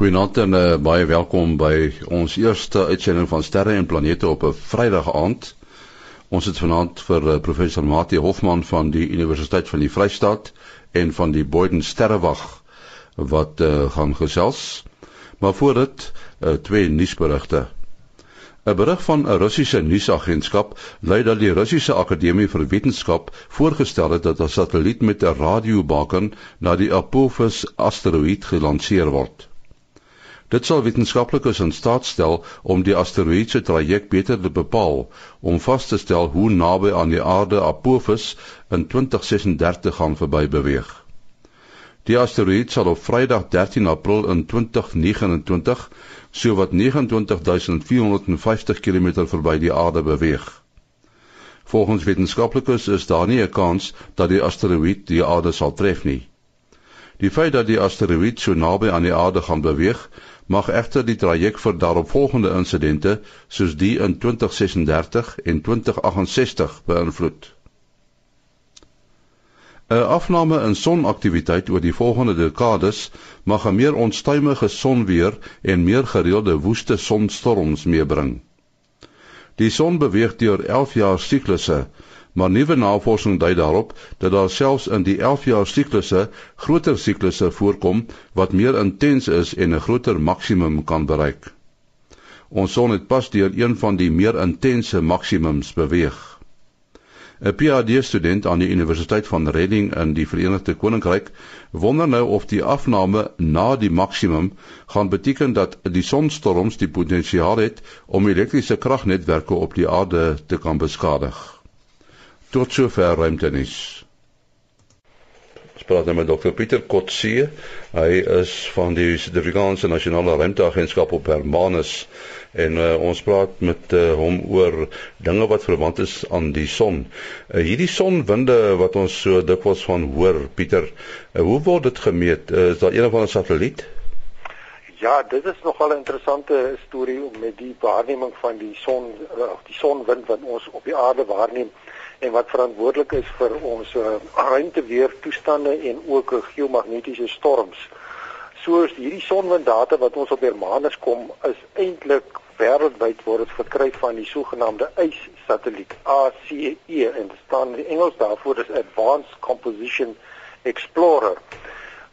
Goeienaand en uh, baie welkom by ons eerste uitsending van Sterre en Planete op 'n Vrydag aand. Ons het vanaand vir uh, professor Mati Hofman van die Universiteit van die Vrystaat en van die Boyden Sterrewag wat uh, gaan gesels. Maar voor dit uh, twee nuusberigte. 'n Berig van 'n Russiese nuusagentskap lui dat die Russiese Akademie vir Wetenskap voorgestel het dat 'n satelliet met 'n radiobaken na die Apophis asteroïde gelanseer word. Dit sal wetenskaplikes in staat stel om die asteroïde se traject beter te bepaal om vas te stel hoe naby aan die aarde Apophis in 2036 gaan verby beweeg. Die asteroïde sal op Vrydag 13 April in 2029 sowat 29450 km verby die aarde beweeg. Volgens wetenskaplikes is daar nie 'n kans dat die asteroïde die aarde sal tref nie. Die feit dat die asteroïde so naby aan die aarde gaan beweeg, mag egter die traject vir daaropvolgende insidente soos die in 2036 en 2068 beïnvloed. 'n Afname in sonaktiwiteit oor die volgende dekades mag 'n meer onstuimige sonweer en meer gereelde woeste sonstorms meebring. Die son beweeg deur 11 jaar siklusse maar nuwe navorsing dui daarop dat daar selfs in die 11 jaar siklusse groter siklusse voorkom wat meer intens is en 'n groter maksimum kan bereik. Ons son het pas deur een van die meer intense maksimums beweeg. 'n PhD-student aan die Universiteit van Reading in die Verenigde Koninkryk wonder nou of die afname na die maksimum gaan beteken dat die sonstorms die potensiaal het om elektriese kragnetwerke op die aarde te kan beskadig. Tot sover ruimtenis. Ons praat nou met Dr Pieter Kotse. Hy is van die Suid-Afrikaanse Nasionale Ruimteagentskap op Hermanus en uh, ons praat met uh, hom oor dinge wat verwant is aan die son. Uh, hierdie sonwinde wat ons so dikwels van hoor, Pieter, uh, hoe word dit gemeet? Uh, is daar een of ander satelliet? Ja, dit is nogal 'n interessante storie met die waarneming van die son of die sonwind wat ons op die aarde waarneem en wat verantwoordelik is vir ons uh, ruimteweer toestande en ook geomagnetiese storms. Soos hierdie sonwinddata wat ons op Hermanus kom is eintlik wêreldwyd word dit verkry van die sogenaamde ACE satelliet ACE en dit staan in Engels daarvoor is Advanced Composition Explorer.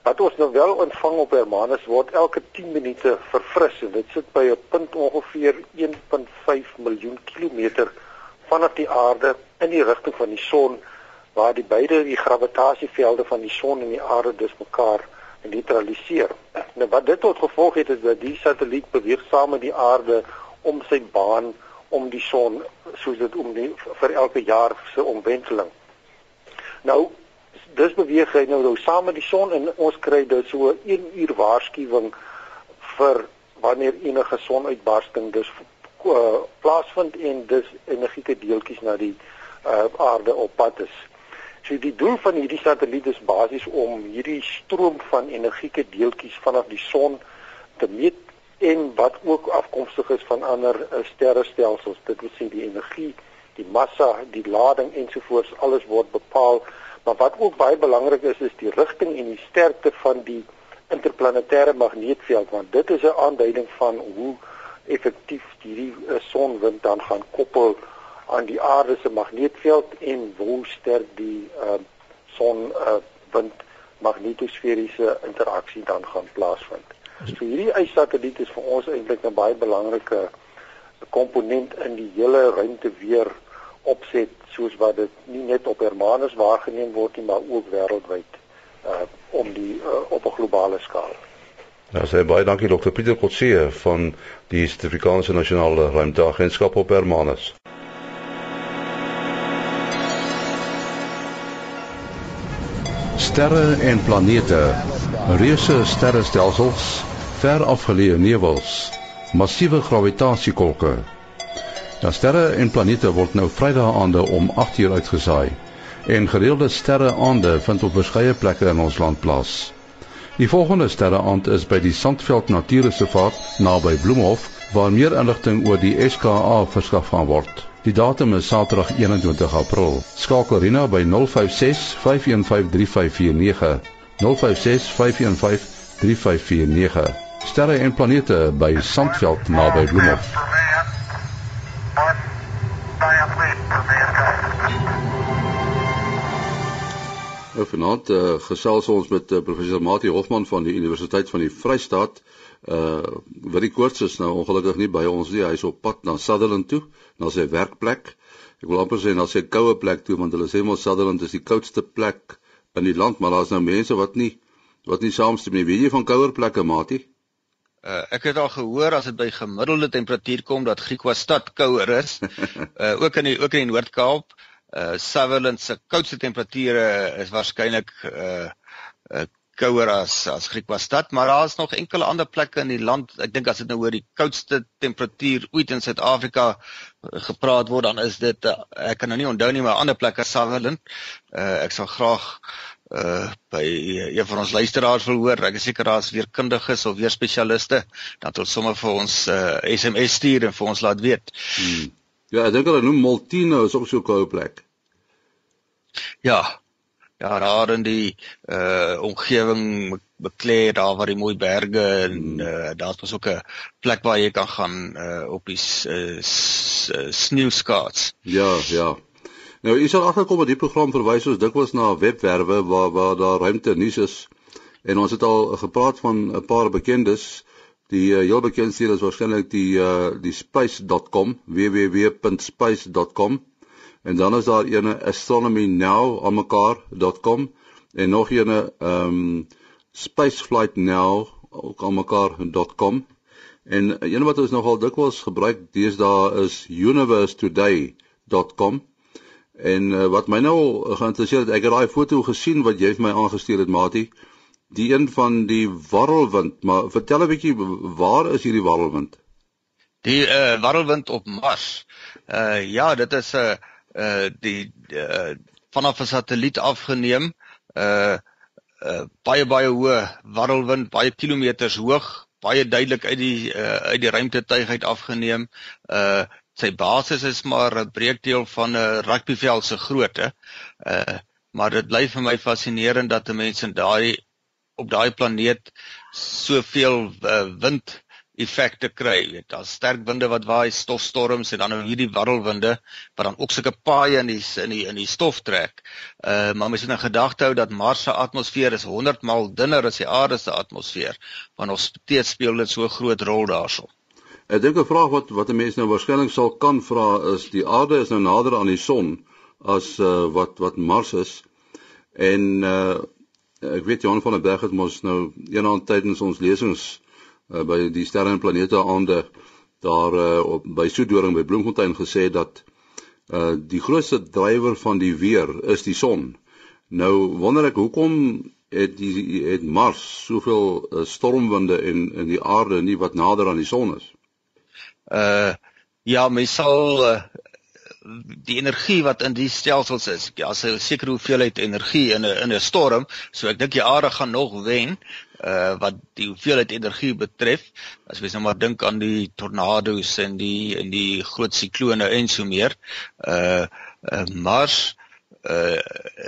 Wat ons nou wel ontvang op Hermanus word elke 10 minute verfris en dit sit by 'n punt ongeveer 1.5 miljoen kilometer vanaf die aarde in die rigting van die son waar die beide die gravitasievelde van die son en die aarde dus mekaar neutraliseer. Nou wat dit tot gevolg het is dat die satelliet beweeg saam met die aarde om sy baan om die son soos dit om die, vir elke jaar se omwenteling. Nou dis beweeg hy nou, nou saam met die son en ons kry dus so 1 uur waarskuwing vir wanneer enige sonuitbarsting dus uh, plaasvind en dus energieke deeltjies na die uh, aarde op pad is. So die doel van hierdie satelliet is basies om hierdie stroom van energieke deeltjies vanaf die son te meet en wat ook afkomstig is van ander uh, sterrestelsels. Dit wil sê die energie, die massa, die lading ensovoorts alles word bepaal. Maar wat ook baie belangrik is is die rigting en die sterkte van die interplanetêre magneetveld want dit is 'n aanduiding van hoe effektief hierdie uh, sonwind dan gaan koppel aan die aarde se magneetveld en hoe sterk die uh, son uh, wind magnetosferiese interaksie dan gaan plaasvind. So hierdie ysatelliet is vir ons eintlik 'n baie belangrike komponent in die hele ruimteweer opset soos wat dit nie net op Hermanus waargeneem word nie maar ook wêreldwyd uh, om die uh, op 'n globale skaal. Ja, sê baie dankie dokter Pieter Kotse van die Suid-Afrikaanse Nasionale Ruimteagentskap op Hermanus. Sterre en planete, reuse sterrestelsels, ver afgeleë nevels, massiewe gravitasiekolke. Ja, sterre en planete word nou Vrydag aande om 8:00 uitgesaai en gereelde sterre aande vind op verskeie plekke in ons land plaas. Die volgende sterreaand is by die Sandveld Natuurreservaat naby Bloemhof waar meer inligting oor die SKA verskaf gaan word. Die datum is Saterdag 21 April. Skakel Rina by 056 5153549. 056 5153549. Sterre en planete by Sandveld naby Bloemhof. Nou, vanaand uh, gesels ons met uh, professor Mati Hofman van die Universiteit van die Vrystaat. Uh wat die koers is nou ongelukkig nie by ons nie. Hy's op pad na Sutherland toe, na sy werkplek. Ek wil amper sê na sy koue plek toe want hulle sê mos Sutherland is die koudste plek in die land, maar daar's nou mense wat nie wat nie saamstem nie. Weet jy van kouer plekke, Mati? Uh, ek het al gehoor as dit by gemiddelde temperatuur kom dat Griekwastad kouer is. uh, ook in die ook in die Noord-Kaap. Uh Sutherland se koudste temperature is waarskynlik uh, uh kouer as as Griekwastad, maar daar is nog enkele ander plekke in die land. Ek dink as dit nou oor die koudste temperatuur ooit in Suid-Afrika gepraat word, dan is dit uh, ek kan nou nie onthou nie, maar ander plekke Sutherland. Uh ek sal graag uh by een van ons luisteraars wil hoor. Ek is seker daar's weer kundiges of weer spesialiste dat hulle sommer vir ons uh SMS stuur en vir ons laat weet. Hmm. Ja, ek dink hulle noem Maltino is ook so 'n koue plek. Ja. Ja, daar in die uh omgewing bekleed daar waar die mooi berge en hmm. uh daar's mos ook 'n plek waar jy kan gaan uh op die uh, sneeuskaats. Ja, ja. Nou, u sal agterkom dat die program verwys ons dikwels na webwerwe waar waar daar ruimte nuus is. En ons het al gepraat van 'n paar bekendes. Die uh, heel bekendste is waarskynlik die uh, die space.com, www.space.com. En dan is daar ene astronomynow.com en nog ene ehm um, spaceflightnow ook almekaar.com. En een wat ons nogal dikwels gebruik deesdae is universetoday.com. En uh, wat my nou geïnteresseer het, ek het daai foto gesien wat jy vir my aangestuur het, Mati. Die een van die warrelwind, maar vertel 'n bietjie waar is hierdie warrelwind? Die uh warrelwind op Mars. Uh ja, dit is 'n uh, uh die uh vanaf 'n satelliet afgeneem. Uh uh baie baie hoë warrelwind, baie kilometers hoog, baie duidelik uit die uh uit die ruimtetuig uit afgeneem. Uh sy basis is maar 'n breekdeel van 'n rugbyveld se grootte. Uh maar dit bly vir my fascinerend dat 'n mens in daai op daai planeet soveel uh, wind effekte kry. Weet, daar's sterk winde wat waai, stofstorms en dan nou hierdie warrelwinde wat dan ook sulke paaie in die in die in die stof trek. Uh maar mens moet in gedagte hou dat Mars se atmosfeer is 100 maal dunner as die Aarde se atmosfeer, want nog steeds speel dit so 'n groot rol daarso. Ek dink 'n vraag wat wat 'n mens nou waarskynlik sal kan vra is die aarde is nou nader aan die son as uh, wat wat Mars is. En uh, ek weet Johan van der Berg het mos nou eendag tydens ons lesings uh, by die sterre en planete aande daar uh, op by Soedoring by Bloemfontein gesê dat uh, die grootste drywer van die weer is die son. Nou wonder ek hoekom het die het Mars soveel uh, stormwinde en in die aarde nie wat nader aan die son is uh ja, mens sal uh, die energie wat in die stelsels is, ja, as 'n sekere hoeveelheid energie in 'n in 'n storm, so ek dink die aarde gaan nog wen uh wat die hoeveelheid energie betref. As mens nou maar dink aan die tornado's en die en die groot siklone en so meer. Uh, uh Mars uh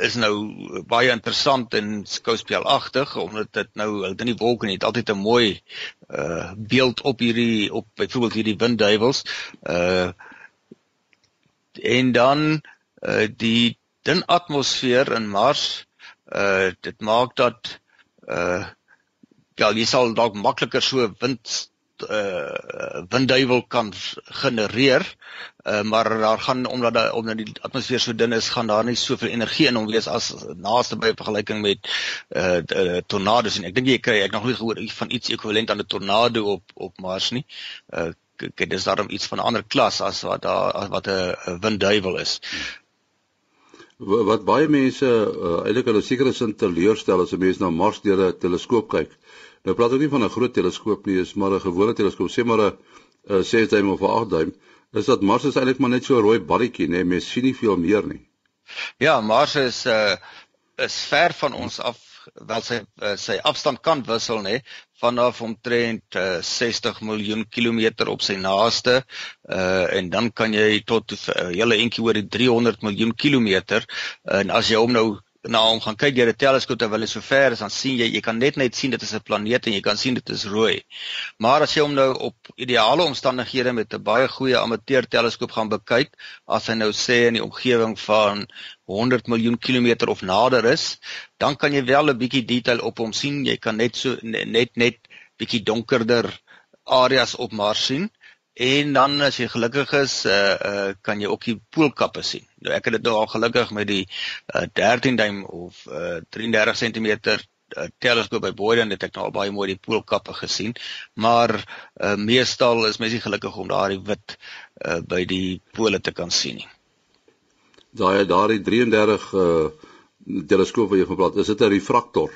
is nou baie interessant en skouspelagtig omdat dit nou hulle in die wolke net altyd 'n mooi uh beeld op hierdie op byvoorbeeld hierdie windduiwels uh en dan uh die dun atmosfeer in Mars uh dit maak dat uh ja jy sal dalk makliker so wind uh windduiwel kan genereer uh, maar daar gaan omdat da, omdat die atmosfeer so dun is gaan daar nie soveel energie in hom wees as naaste by vergelyking met uh tornado's en ek dink jy kry ek nog nie gehoor van iets ekwivalent aan 'n tornado op op Mars nie. Uh kyk dis daarom iets van 'n ander klas as wat daar wat 'n windduiwel is wat baie mense uh, eintlik hulle sekere sin teleurstel as 'n mens na Mars deur 'n teleskoop kyk Nou praat ek nie van 'n groot teleskoop nie, is maar 'n gewone teleskoop, sê maar 'n 6 duim of 'n 8 duim. Is dat Mars is eintlik maar net so 'n rooi balletjie, nee, mens sien nie veel meer nie. Ja, Mars is uh is ver van ons af, wel sy uh, sy afstand kan wissel, nê, vanaf omtrent uh, 60 miljoen kilometer op sy naaste. Uh en dan kan jy tot 'n uh, hele entjie oor die 300 miljoen kilometer. En as jy hom nou na hom gaan kyk deur 'n teleskoop terwyl hy so ver is, dan sien jy jy kan net net sien dit is 'n planeet en jy kan sien dit is rooi. Maar as jy hom nou op ideale omstandighede met 'n baie goeie amateur teleskoop gaan bekyk, as hy nou sê in die omgewing van 100 miljoen kilometer of nader is, dan kan jy wel 'n bietjie detail op hom sien. Jy kan net so net net bietjie donkerder areas op Mars sien. En dan as jy gelukkig is, uh uh kan jy ook die poolkappe sien. Nou ek het dit nou al gelukkig met die uh 13 duim of uh 33 cm uh, teleskoop by Boyden het ek nou al baie mooi die poolkappe gesien. Maar uh meestal is mens nie gelukkig om daardie wit uh by die pole te kan sien nie. Daai daardie 33 uh teleskoop wat jy gepraat, is dit 'n refraktor?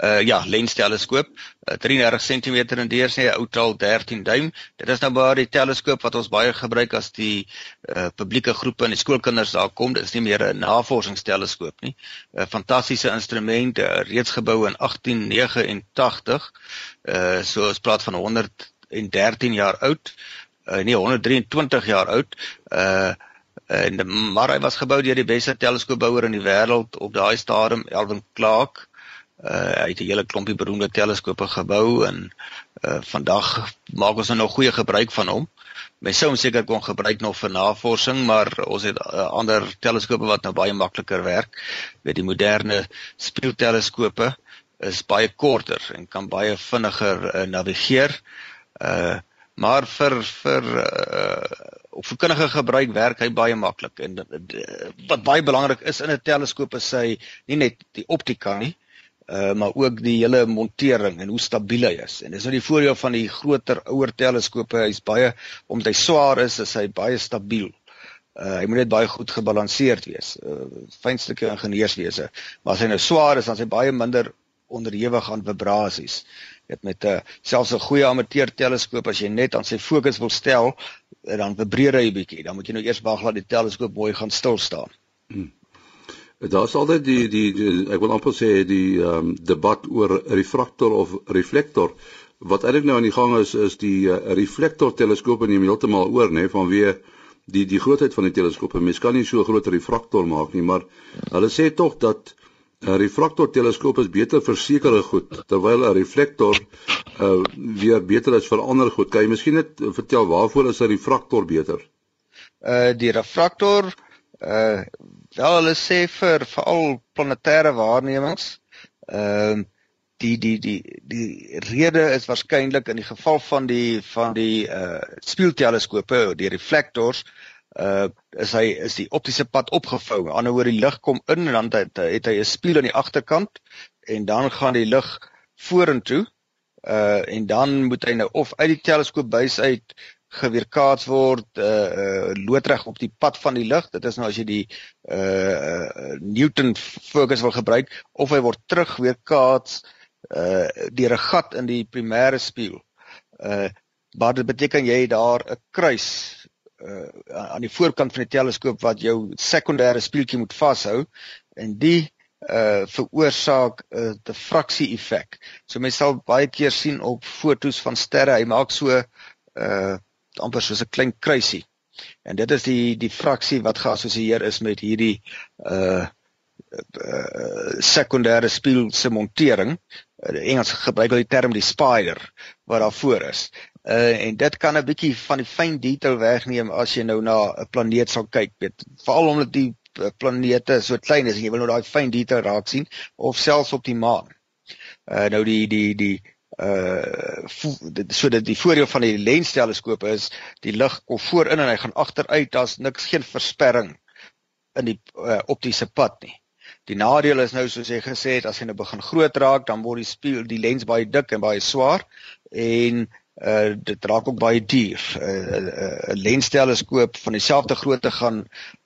Uh ja, lensteleskoop, uh, 33 cm in deursnee, outal 13 duim. Dit is nou maar die teleskoop wat ons baie gebruik as die uh publieke groepe en die skoolkinders daar kom. Dit is nie meer 'n navorsingsteleskoop nie. 'n Fantastiese instrument, uh, reeds gebou in 1889. Uh so ons praat van 113 jaar oud. Uh nee, 123 jaar oud. Uh en maar hy was gebou deur die beste teleskoopbouer in die wêreld op daai stadium, Alvin Clark. Uh hy het 'n hele klompie beroemde teleskope gebou en uh vandag maak ons nou nog goeie gebruik van hom. Mens sou hom seker kon gebruik nog vir navorsing, maar ons het uh, ander teleskope wat nou baie makliker werk. Met die moderne spieelteleskope is baie korter en kan baie vinniger uh, navigeer. Uh maar vir vir uh op verkundige gebruik werk hy baie maklik en uh, wat baie belangrik is in 'n teleskoop is sy nie net die optika nie, uh maar ook die hele montering en hoe stabiel hy is. En dis nou die voordeel van die groter ouer teleskope, hy's baie omdat hy swaar is, is hy baie stabiel. Uh hy moet net baie goed gebalanseerd wees. Uh fynstukke ingenieurswese. Maar as hy nou swaar is, dan is hy baie minder onderhewig aan vibrasies. Dit met 'n uh, selfs 'n goeie amateur teleskoop as jy net aan sy fokus wil stel, dan vibreer hy bietjie. Dan moet jy nou eers wag laat die teleskoop mooi gaan stil staan. Hmm. Daar's altyd die, die die ek wil amper sê die ehm um, debat oor refraktor of reflektor. Wat eintlik nou aan die gang is is die uh, reflektor teleskope neem heeltemal oor nê vanweë die die grootheid van die teleskope. Mens kan nie so 'n groot refraktor maak nie, maar hulle sê tog dat 'n refraktor teleskoop is beter vir sekere goed terwyl 'n reflektor uh, weer beter is vir ander goed. Kan jy miskien net vertel waarvoor is 'n refraktor beter? Uh die refraktor uh wel hulle sê vir veral planetêre waarnemings ehm uh, die die die die rede is waarskynlik in die geval van die van die uh spieelteleskope die reflektors uh is hy is die optiese pad opgevou. Aan die ander oor die lig kom in en dan het, het hy 'n spieël aan die agterkant en dan gaan die lig vorentoe uh en dan moet hy nou of uit die teleskoopbuis uit geweerkaats word uh, uh loodreg op die pad van die lig. Dit is nou as jy die uh Newton fokus wil gebruik of hy word terug weerkaats uh deur 'n gat in die primêre spieël. Uh maar dit beteken jy daar 'n kruis uh aan die voorkant van die teleskoop wat jou sekondêre spieeltjie moet vashou en die uh veroorsaak 'n uh, diffraksie effek. So mense sal baie keer sien op fotos van sterre, hy maak so uh amper soos 'n klein kruisie. En dit is die die fraksie wat geassosieer is met hierdie uh uh sekondêre spieël se montering. Uh, Engels gebruik hulle die term die spider wat daar voor is. Uh en dit kan 'n bietjie van die fyn detail wegneem as jy nou na 'n planeet sal kyk, weet. Veral omdat die planete so klein is en jy wil nou daai fyn detail raak sien of selfs op die maan. Uh nou die die die uh so dat die voordeel van die lensteleskoop is die lig kom voorin en hy gaan agteruit daar's niks geen versperring in die uh, optiese pad nie. Die nadeel is nou soos jy gesê het as hy nou begin groot raak dan word die spieël die lens baie dik en baie swaar en uh dit raak ook baie duur. 'n uh, uh, lensteleskoop van dieselfde grootte gaan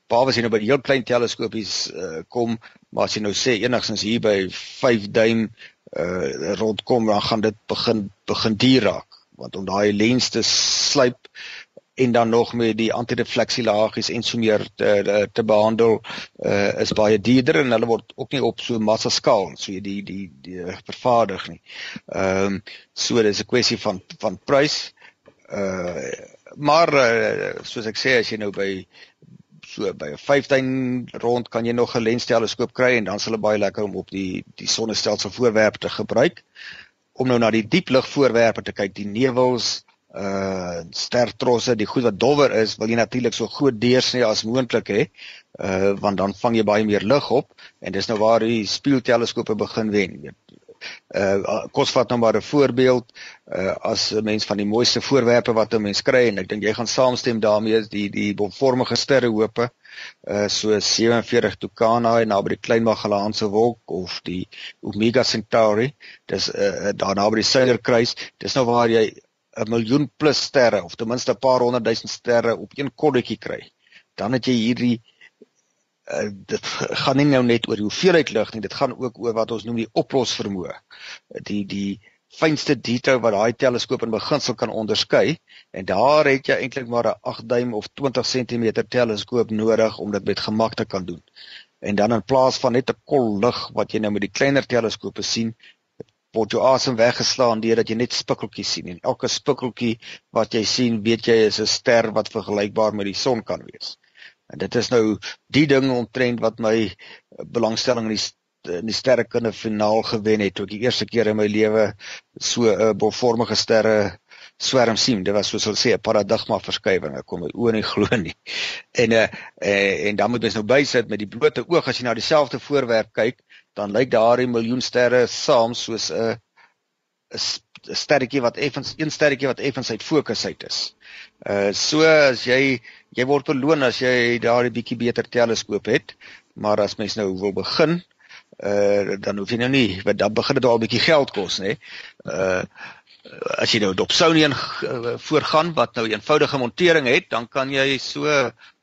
behalwe as jy nou by heel klein teleskopies uh, kom maar as jy nou sê enigstens hier by 5 duim uh rondkom dan gaan dit begin begin duur raak want om daai lens te slyp en dan nog met die antirefleksielaagies en so meer te te behandel uh is baie duurder en hulle word ook nie op so massa skaal so jy die die die vervaardig nie. Ehm um, so dis 'n kwessie van van prys. Uh maar uh, soos ek sê as jy nou by So by 'n 15 rond kan jy nog 'n lensteleskoop kry en dan sal dit baie lekker om op die die sonnestelsel voorwerpe te gebruik om nou na die diep lig voorwerpe te kyk, die nevels, uh stertrosse, die goed wat dowwer is, wil jy natuurlik so groot deursnee as moontlik hê, uh want dan vang jy baie meer lig op en dis nou waar die spieelteleskope begin wen. Uh kos vat nou maar 'n voorbeeld uh as 'n mens van die mooiste voorwerpe wat 'n mens kry en ek dink jy gaan saamstem daarmee is die die bolvormige sterrehope uh so 47 Tucanae naby die Klein Magellaanse wolk of die Omega Centauri dis uh daar naby die Suiderkruis dis nou waar jy 'n miljoen plus sterre of ten minste 'n paar honderd duisend sterre op een kolletjie kry. Dan het jy hierdie uh, dit gaan nie nou net oor die hoeveelheid lig nie, dit gaan ook oor wat ons noem die oplosvermoë. Die die fynste detail wat daai teleskoop in beginsel kan onderskei en daar het jy eintlik maar 'n 8 duim of 20 cm teleskoop nodig om dit met gemak te kan doen. En dan in plaas van net 'n kol lig wat jy nou met die kleiner teleskope sien, word jou asem weggeslaan deurdat jy net spikkeltjies sien en elke spikkeltjie wat jy sien, weet jy is 'n ster wat vergelykbaar met die son kan wees. En dit is nou die ding omtrent wat my belangstelling in die in die sterrekunde finaal gewen het toe ek die eerste keer in my lewe so 'n uh, bolvormige sterre swerm sien. Dit was soos hulle sê 'n paradigma verskywing. Ek kon my oë nie glo nie. En uh, uh en dan moet mens nou bysit met die blote oog as jy na dieselfde voorwerp kyk, dan lyk daardie miljoen sterre saam soos 'n uh, 'n sterretjie wat effens een sterretjie wat effens uit fokus uit is. Uh so as jy jy word beloon as jy daardie bietjie beter teleskoop het, maar as mens nou wil begin, uh dan hoef jy nou nie, want dan begin dit al bietjie geld kos, nê. Uh as jy nou op Sonian uh, voorgaan wat nou eenvoudige montering het, dan kan jy so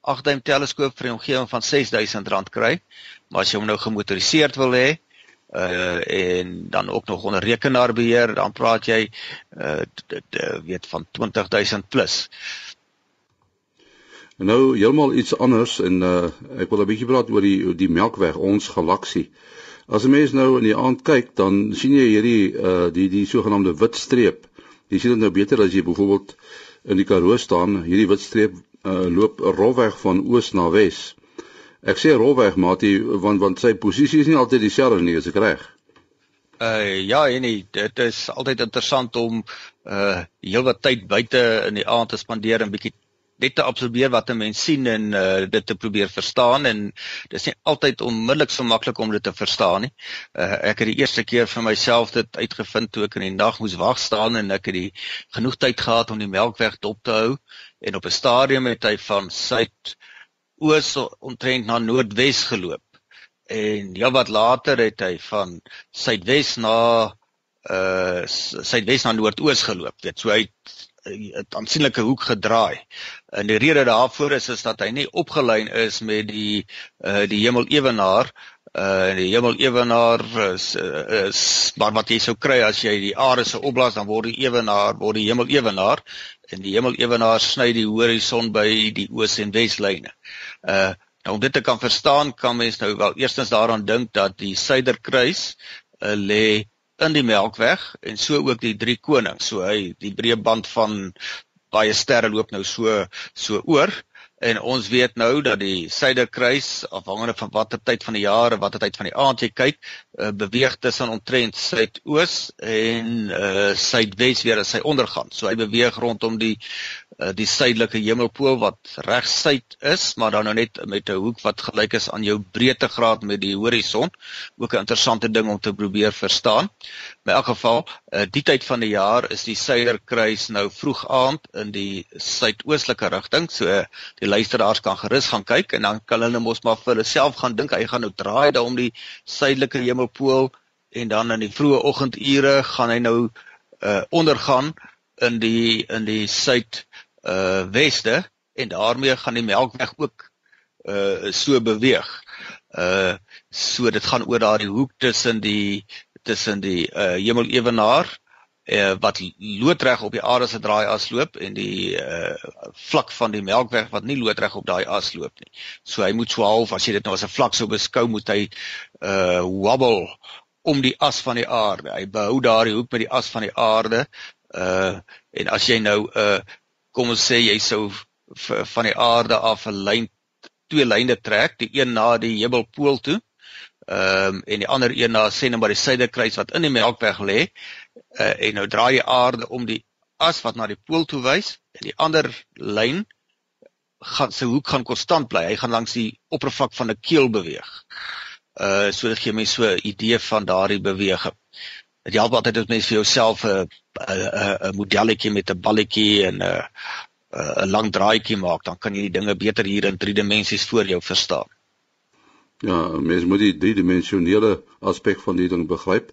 8 duim teleskoop vir 'n omgewing van R6000 kry. Maar as jy hom nou gemotoriseerd wil hê, uh en dan ook nog onder rekenaarbeheer dan praat jy uh weet van 20000 plus. Nou heeltemal iets anders en uh ek wil 'n bietjie praat oor die die Melkweg ons galaksie. As 'n mens nou in die aand kyk, dan sien jy hierdie uh die die sogenaamde wit streep. Jy sien dit nou beter as jy byvoorbeeld in die Karoo staan, hierdie wit streep uh loop rofweg van oos na wes. Ek sê rolweg maatie want want sy posisie is nie altyd dieselfde nie, is ek reg? Uh ja, nee, dit is altyd interessant om uh heelwat tyd buite in die aand te spandeer en bietjie net te absorbeer wat 'n mens sien en uh dit te probeer verstaan en dis nie altyd onmiddellik so maklik om dit te verstaan nie. Uh ek het die eerste keer vir myself dit uitgevind toe ek in die nag moes wag staan en ek het die genoeg tyd gehad om die melkweg dop te hou en op 'n stadium het hy van suid oos omtrent na noordwes geloop. En ja wat later het hy van suidwes na uh suidwes na noordoos geloop. Dit so hy het aansienlike hoek gedraai. En die rede daarvoor is is dat hy nie opgelyn is met die uh die hemelewenaar uh die hemelewenaar is is maar wat jy sou kry as jy die aarde se opblaas dan word die ewenaar word die hemelewenaar en die hemelewenaar sny die horison by die oos en weslyne. Uh nou om dit te kan verstaan kan mens nou wel eerstens daaraan dink dat die suiderkruis uh, lê in die Melkweg en so ook die drie konings. So hy die breë band van baie sterre loop nou so so oor. En ons weet nou dat die suiderkruis afhangende van watter tyd van die jaar en watter tyd van die aand jy kyk, uh, beweeg tussen omtrent suidoos en uh suidwes weer as hy ondergaan. So hy beweeg rondom die uh, die suidelike hemelpool wat reg suid is, maar dan nou net met 'n hoek wat gelyk is aan jou breedtegraad met die horison. Ook 'n interessante ding om te probeer verstaan. In elk geval, uh, die tyd van die jaar is die suiderkruis nou vroeg aand in die suidoostelike rigting. So uh, die luisteraars kan gerus gaan kyk en dan kan hulle mos maar vir hulle self gaan dink hy gaan nou draai daar om die suidelike hemelpool en dan in die vroeë oggendure gaan hy nou uh ondergaan in die in die suid uh weste en daarmee gaan die melkweg ook uh so beweeg. Uh so dit gaan oor daardie hoek tussen die tussen die uh hemelewenaar uh wat loodreg op die aarde se draai as loop en die uh vlak van die melkweg wat nie loodreg op daai as loop nie. So hy moet so half as jy dit nou as 'n vlak sou beskou moet hy uh wobble om die as van die aarde. Hy behou daardie hoek met die as van die aarde. Uh en as jy nou 'n uh, kom ons sê jy sou van die aarde af 'n lyn twee lyne trek, die een na die Hemelpool toe. Ehm um, en die ander een na sê net maar die suiderkruis wat in die Melkweg lê. Uh, en nou draai die aarde om die as wat na die pool toe wys en die ander lyn gaan sy hoek gaan konstant bly. Hy gaan langs die oppervlak van 'n keel beweeg. Uh so dit gee mense so 'n idee van daardie beweging. Dit help altyd as mens vir jouself 'n 'n 'n modelletjie met 'n balletjie en 'n 'n lang draaitjie maak, dan kan jy die dinge beter hier in drie dimensies voor jou verstaan. Ja, mens moet die driedimensionele aspek van die ding begryp.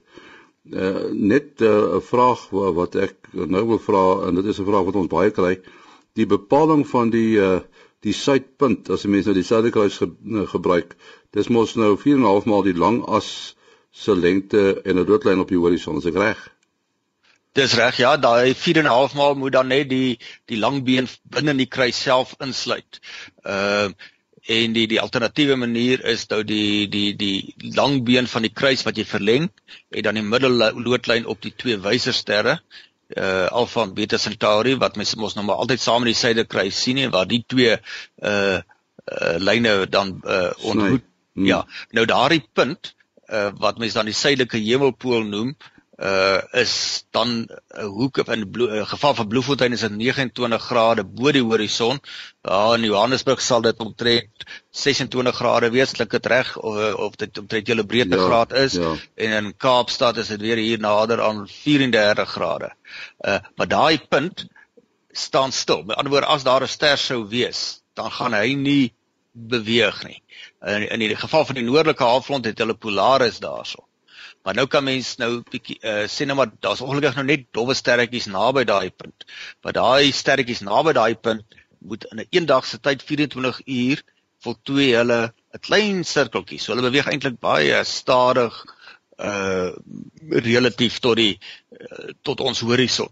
Uh net uh, 'n uh, vraag wat ek nou wil vra en dit is 'n vraag wat ons baie kry. Die bepaling van die uh die suidpunt as 'n mens nou die suiderkruis ge, nou gebruik, dis mos nou 4.5 maal die lang as se lengte en 'n doodlyn op die horison, is ek reg? Dis reg, ja, daai 4.5 maal moet dan net die die lang been binne in die kruis self insluit. Ehm uh, en die die alternatiewe manier is nou die die die lang been van die kruis wat jy verleng en dan die middelloodlyn op die twee wysersterre uh Alpha en Beta Centauri wat mens mos nou maar altyd saam in die suiderkruis sien en waar die twee uh uh lyne dan uh ontmoet. Hmm. Ja, nou daardie punt uh wat mens dan die suidelike hemelpool noem, uh is dan 'n hoek in 'n geval van Bloemfontein is dit 29 grade bo die horison. Daar in Johannesburg sal dit omtrent 26 grade wees, klink dit reg of of dit omtrent julle breedtegraad ja, is ja. en in Kaapstad is dit weer hier nader aan 34 grade. Uh maar daai punt staan stil. Met ander woorde as daar 'n ster sou wees, dan gaan hy nie beweeg nie. In in die geval van die noordelike halfrond het hulle polaris daarso. Maar nou kan mens nou bietjie uh, sê nou maar daar's ongelukkig nou net dowwe sterretjies naby daai punt. Maar daai sterretjies naby daai punt moet in 'n eendag se tyd 24 uur voltooi hulle 'n klein sirkeltjie. So hulle beweeg eintlik baie stadig uh relatief tot die uh, tot ons horison.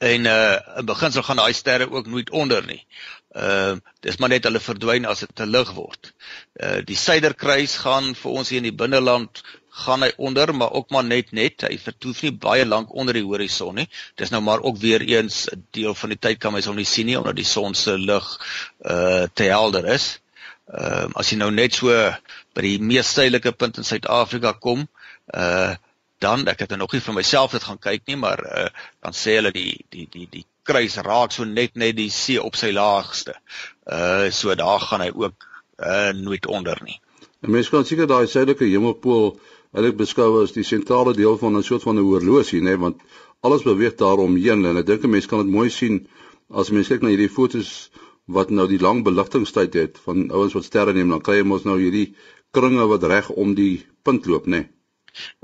En uh in beginsel gaan daai sterre ook nooit onder nie. Ehm uh, dis maar net hulle verdwyn as dit te lig word. Uh die suiderkruis gaan vir ons hier in die binneland gaan hy onder maar ook maar net net hy vertoef nie baie lank onder die horison nie dis nou maar ook weer eens 'n deel van die tyd kan mens hom nie sien nie omdat die son se lig uh te helder is ehm uh, as jy nou net so by die mees suidelike punt in Suid-Afrika kom uh dan ek het nog nie vir myself dit gaan kyk nie maar uh dan sê hulle die die die die kruis raak so net net die see op sy laagste. Uh so daar gaan hy ook uh nooit onder nie. En mens kan seker daai suidelike hemelpool eintlik beskou as die sentrale deel van 'n soort van 'n horlosie, nê, want alles beweeg daaromheen en ek dink 'n mens kan dit mooi sien as mens kyk na hierdie fotos wat nou die lang beligtingstyd het van ouens wat sterre neem, dan kry jy mos nou hierdie kringe wat reg om die punt loop, nê.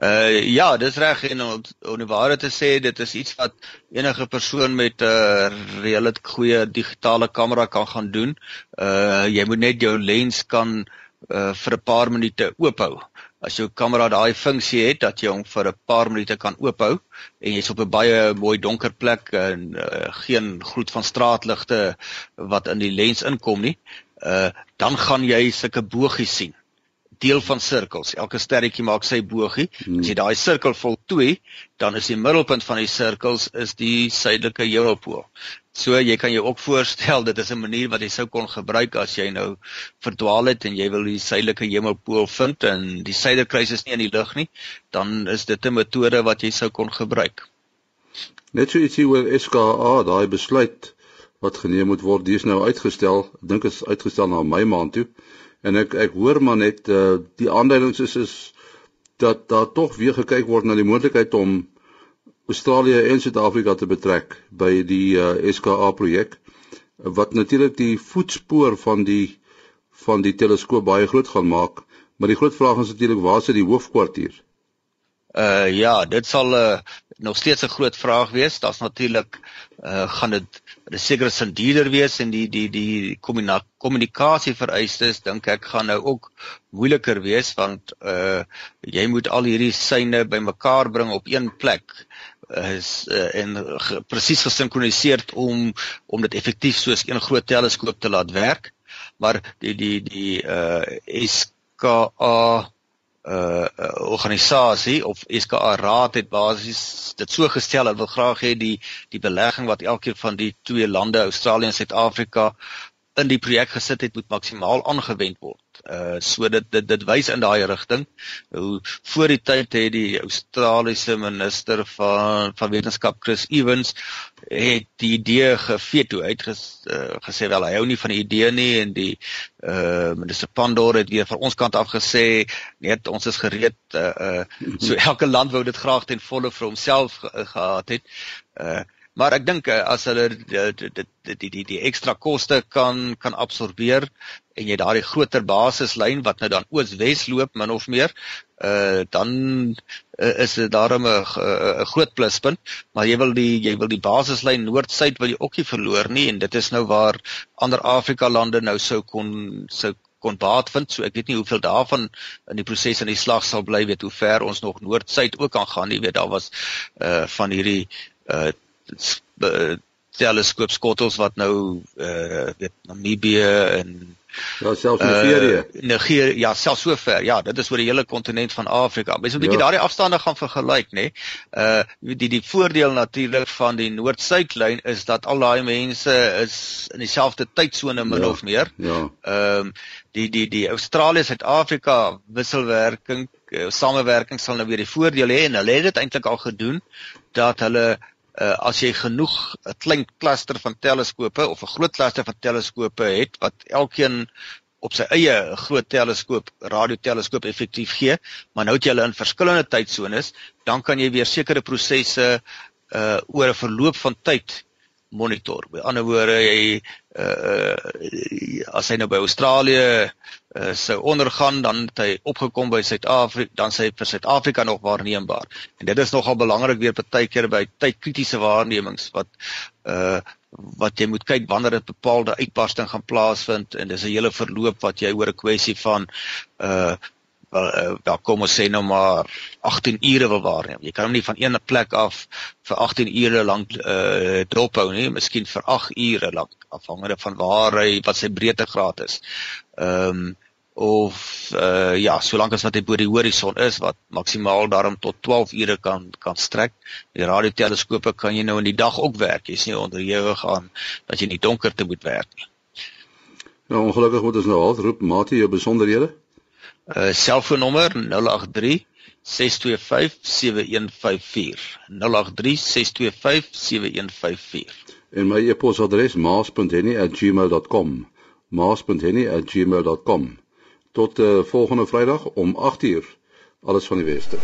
Uh ja, dis reg en om die waarheid te sê, dit is iets wat enige persoon met 'n uh, redelik goeie digitale kamera kan gaan doen. Uh jy moet net jou lens kan uh vir 'n paar minute oophou as jou kamera daai funksie het dat jy hom vir 'n paar minute kan oophou en jy's op 'n baie mooi donker plek en uh, geen gloed van straatligte wat in die lens inkom nie, uh, dan gaan jy sulke bogies sien. Deel van sirkels. Elke sterretjie maak sy bogie. Hmm. As jy daai sirkel voltooi, dan is die middelpunt van die sirkels is die suidelike hemelpool. So jy kan jou ook voorstel dit is 'n manier wat jy sou kon gebruik as jy nou verdwaal het en jy wil die suidelike hemelpool vind en die suiderkruis is nie in die lug nie, dan is dit 'n metode wat jy sou kon gebruik. Net so ietsie oor SKA, daai besluit wat geneem moet word, dis nou uitgestel. Dink is uitgestel na Mei maand toe. En ek ek hoor maar net uh, die aanduidings is is dat daar tog weer gekyk word na die moontlikheid om Australië en Suid-Afrika te betrek by die uh, SKA projek wat natuurlik die voetspoor van die van die teleskoop baie groot gaan maak, maar die groot vraag is natuurlik waar is die hoofkwartier? Uh ja, dit sal uh, nog steeds 'n groot vraag wees. Daar's natuurlik uh gaan dit 'n sekere sin duurder wees en die die die kommunikasie vereistes dink ek gaan nou ook moeiliker wees want uh jy moet al hierdie syne bymekaar bring op een plek is uh, en ge, presies gesinkroniseer om om dit effektief soos 'n groot teleskoop te laat werk. Maar die die die uh SKA uh organisasie of SKA raad het basies dit so gestel dat wil graag hê die die belegging wat elkeen van die twee lande Australië en Suid-Afrika in die projek gesit het moet maksimaal aangewend word. Uh so dit dit dit wys in daai rigting. Hoe voor die tyd het die Australiese minister van van wetenskap Chris Evans het die idee geveto uit ges, uh, gesê wel hy hou nie van die idee nie en die uh minister Pandor het weer van ons kant af gesê nee ons is gereed uh, uh so elke land wou dit graag ten volle vir homself ge, gehad het. Uh Maar ek dink eh, as hulle die die die die die ekstra koste kan kan absorbeer en jy daardie groter basislyn wat nou dan oos-wes loop min of meer, uh dan uh, is dit daarom 'n 'n groot pluspunt, maar jy wil die jy wil die basislyn noord-suid wil jy ook nie verloor nie en dit is nou waar ander Afrika lande nou sou kon sou kon baat vind. So ek weet nie hoeveel daarvan in die proses aan die slag sal bly, weet hoe ver ons nog noord-suid ook kan gaan nie. Weet daar was uh van hierdie uh teleskoopskottels wat nou uh weet Namibië en ja selfs Nigerië. Uh, Nigerië ja, selfs so ver. Ja, dit is oor die hele kontinent van Afrika. Mens moet 'n bietjie ja. daardie afstande gaan vergelyk, nê. Uh die die voordeel natuurlik van die noord-suidlyn is dat al daai mense is in dieselfde tydsone min ja. of meer. Ja. Ehm um, die die die Australië Suid-Afrika wisselwerking samewerking sal nou weer die voordeel hê en hulle het dit eintlik al gedoen dat hulle uh, as jy genoeg 'n klein kluster van teleskope of 'n groot kluster van teleskope het wat elkeen op sy eie groot teleskoop radioteleskoop effektief gee, maar nou het jy hulle in verskillende tydsones, dan kan jy weer sekere prosesse uh oor 'n verloop van tyd monitor. By ander woorde, jy uh as hy nou by Australië uh sou ondergaan, dan het hy opgekom by Suid-Afrika, dan sê hy vir Suid-Afrika nog waarneembaar. En dit is nogal belangrik weer partykeer by tydkritiese waarnemings wat uh wat jy moet kyk wanneer 'n bepaalde uitbarsting gaan plaasvind en dis 'n hele verloop wat jy oor 'n kwessie van uh uh, wel kom ons sê nou maar 18 ure wil waarneem. Jy kan hom nie van een plek af vir 18 ure lank uh dophou nie, miskien vir 8 ure lank afhangende van waar hy wat sy breedtegraad is. Ehm um, of uh ja, solank as wat hy bo die horison is wat maksimaal daarom tot 12 ure kan kan strek. Die radioteleskope kan jy nou in die dag ook werk. Jy's nie onderhewig aan dat jy in die donker te moet werk nie. Nou ongelukkig moet ons nou al roep Matie jou besonderhede. Uh selfoonnommer 083 625 7154 083 625 7154 En my e-posadres maas.henny@gmail.com maas.henny@gmail.com Tot uh, volgende Vrydag om 8uur alles van die weste